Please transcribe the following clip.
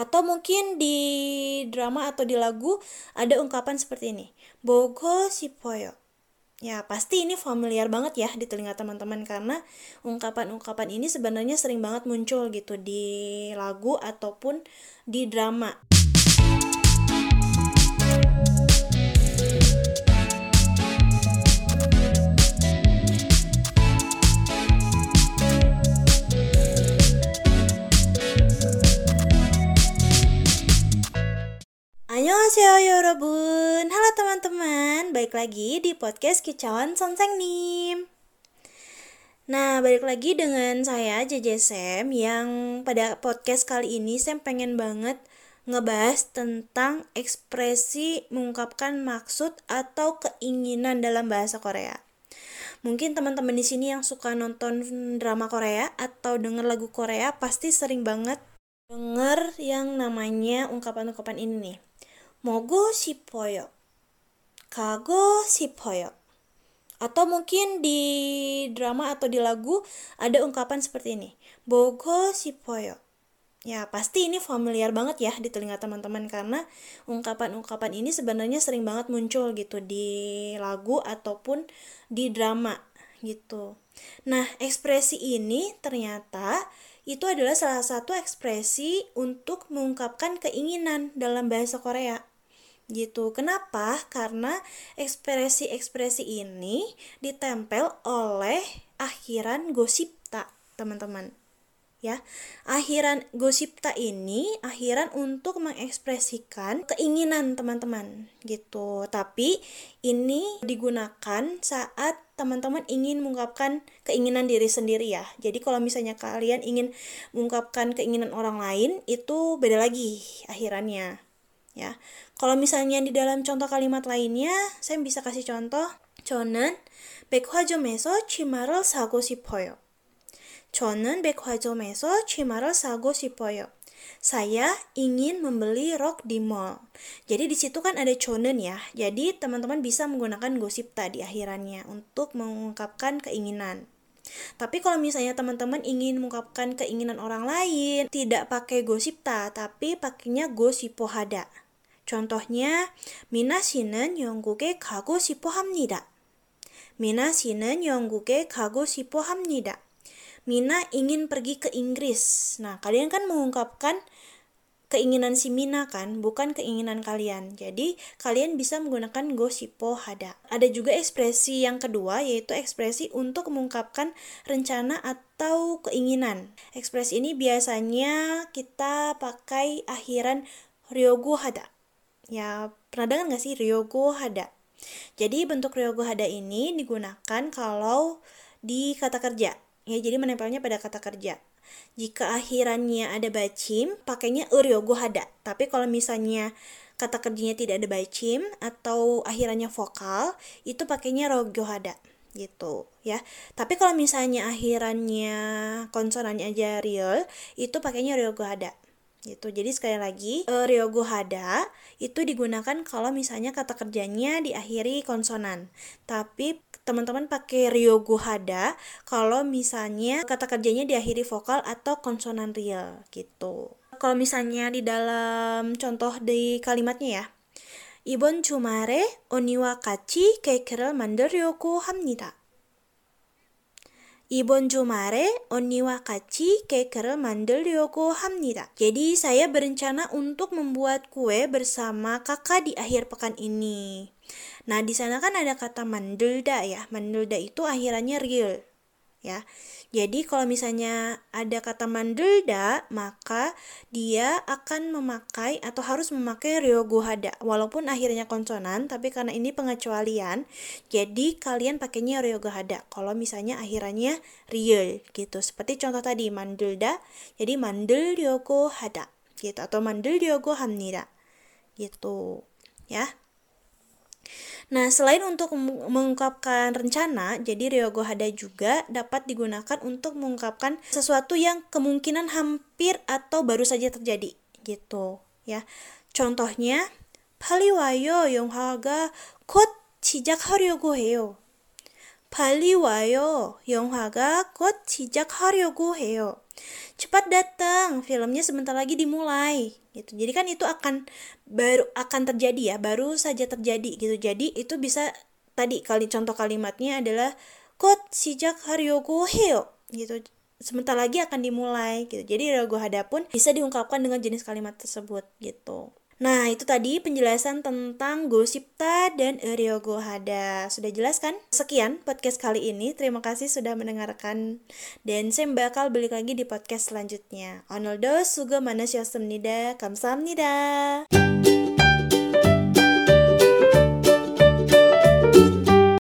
Atau mungkin di drama atau di lagu ada ungkapan seperti ini. Bogo sipoyo. Ya, pasti ini familiar banget ya di telinga teman-teman karena ungkapan-ungkapan ini sebenarnya sering banget muncul gitu di lagu ataupun di drama. Annyeonghaseyo yorobun Halo teman-teman Baik lagi di podcast Kicauan Sonseng Nim Nah balik lagi dengan saya JJ Sam Yang pada podcast kali ini Sam pengen banget ngebahas tentang ekspresi mengungkapkan maksud atau keinginan dalam bahasa Korea. Mungkin teman-teman di sini yang suka nonton drama Korea atau denger lagu Korea pasti sering banget denger yang namanya ungkapan-ungkapan ini nih mogo sipoyo kago sipoyo atau mungkin di drama atau di lagu ada ungkapan seperti ini. bogo sipoyo ya pasti ini familiar banget ya di telinga teman-teman karena ungkapan-ungkapan ini sebenarnya sering banget muncul gitu di lagu ataupun di drama gitu. Nah ekspresi ini ternyata itu adalah salah satu ekspresi untuk mengungkapkan keinginan dalam bahasa Korea gitu. Kenapa? Karena ekspresi-ekspresi ini ditempel oleh akhiran gosipta, teman-teman. Ya, akhiran gosipta ini akhiran untuk mengekspresikan keinginan teman-teman gitu. Tapi ini digunakan saat teman-teman ingin mengungkapkan keinginan diri sendiri ya. Jadi kalau misalnya kalian ingin mengungkapkan keinginan orang lain itu beda lagi akhirannya ya. Kalau misalnya di dalam contoh kalimat lainnya, saya bisa kasih contoh. 저는 백화점에서 치마를 사고 싶어요. 저는 백화점에서 치마를 사고 싶어요. Saya ingin membeli rok di mall. Jadi di situ kan ada chonen ya. Jadi teman-teman bisa menggunakan gosipta di akhirannya untuk mengungkapkan keinginan. Tapi kalau misalnya teman-teman ingin mengungkapkan keinginan orang lain, tidak pakai gosipta, tapi pakainya gosipohada. Contohnya, 미나 씨는 영국에 가고 싶어 합니다. 미나 씨는 영국에 가고 싶어 합니다. Mina ingin pergi ke Inggris. Nah, kalian kan mengungkapkan keinginan si Mina kan, bukan keinginan kalian. Jadi, kalian bisa menggunakan gosipo hada. Ada juga ekspresi yang kedua, yaitu ekspresi untuk mengungkapkan rencana atau keinginan. Ekspresi ini biasanya kita pakai akhiran ryogu hada ya pernah dengar nggak sih Ryogo Hada? Jadi bentuk Ryogo Hada ini digunakan kalau di kata kerja. Ya, jadi menempelnya pada kata kerja. Jika akhirannya ada bacim, pakainya Ryogo Hada. Tapi kalau misalnya kata kerjanya tidak ada bacim atau akhirannya vokal, itu pakainya Ryogo Hada gitu ya. Tapi kalau misalnya akhirannya konsonannya aja real, itu pakainya Ryogo Hada gitu. Jadi sekali lagi e, ryogo hada itu digunakan kalau misalnya kata kerjanya diakhiri konsonan. Tapi teman-teman pakai ryogo hada kalau misalnya kata kerjanya diakhiri vokal atau konsonan real gitu. Kalau misalnya di dalam contoh di kalimatnya ya. 이번 주말에 언니와 같이 케이크를 만들려고 합니다. 이번 주말에 언니와 같이 케이크를 만들려고 합니다. Jadi saya berencana untuk membuat kue bersama kakak di akhir pekan ini. Nah, di sana kan ada kata mandelda ya. Mandelda itu akhirannya real ya. Jadi kalau misalnya ada kata mandelda, maka dia akan memakai atau harus memakai ryogohada. Walaupun akhirnya konsonan, tapi karena ini pengecualian, jadi kalian pakainya ryogohada. Kalau misalnya akhirannya real gitu. Seperti contoh tadi mandelda, jadi mandel ryogohada gitu atau mandel ryogohamnida gitu ya. Nah, selain untuk mengungkapkan rencana, jadi Ryogo Hada juga dapat digunakan untuk mengungkapkan sesuatu yang kemungkinan hampir atau baru saja terjadi, gitu ya. Contohnya, 빨리 와요. 영화가 곧 시작하려고 해요. 빨리 와요. 영화가 곧 시작하려고 해요. cepat datang filmnya sebentar lagi dimulai gitu jadi kan itu akan baru akan terjadi ya baru saja terjadi gitu jadi itu bisa tadi kali contoh kalimatnya adalah kot sejak haryogo heo gitu sebentar lagi akan dimulai gitu jadi ragu hadapun bisa diungkapkan dengan jenis kalimat tersebut gitu Nah, itu tadi penjelasan tentang Gosipta dan Eryogo Hada. Sudah jelas kan? Sekian podcast kali ini. Terima kasih sudah mendengarkan. Dan saya bakal balik lagi di podcast selanjutnya. Onoldo, suga mana kamsamnida.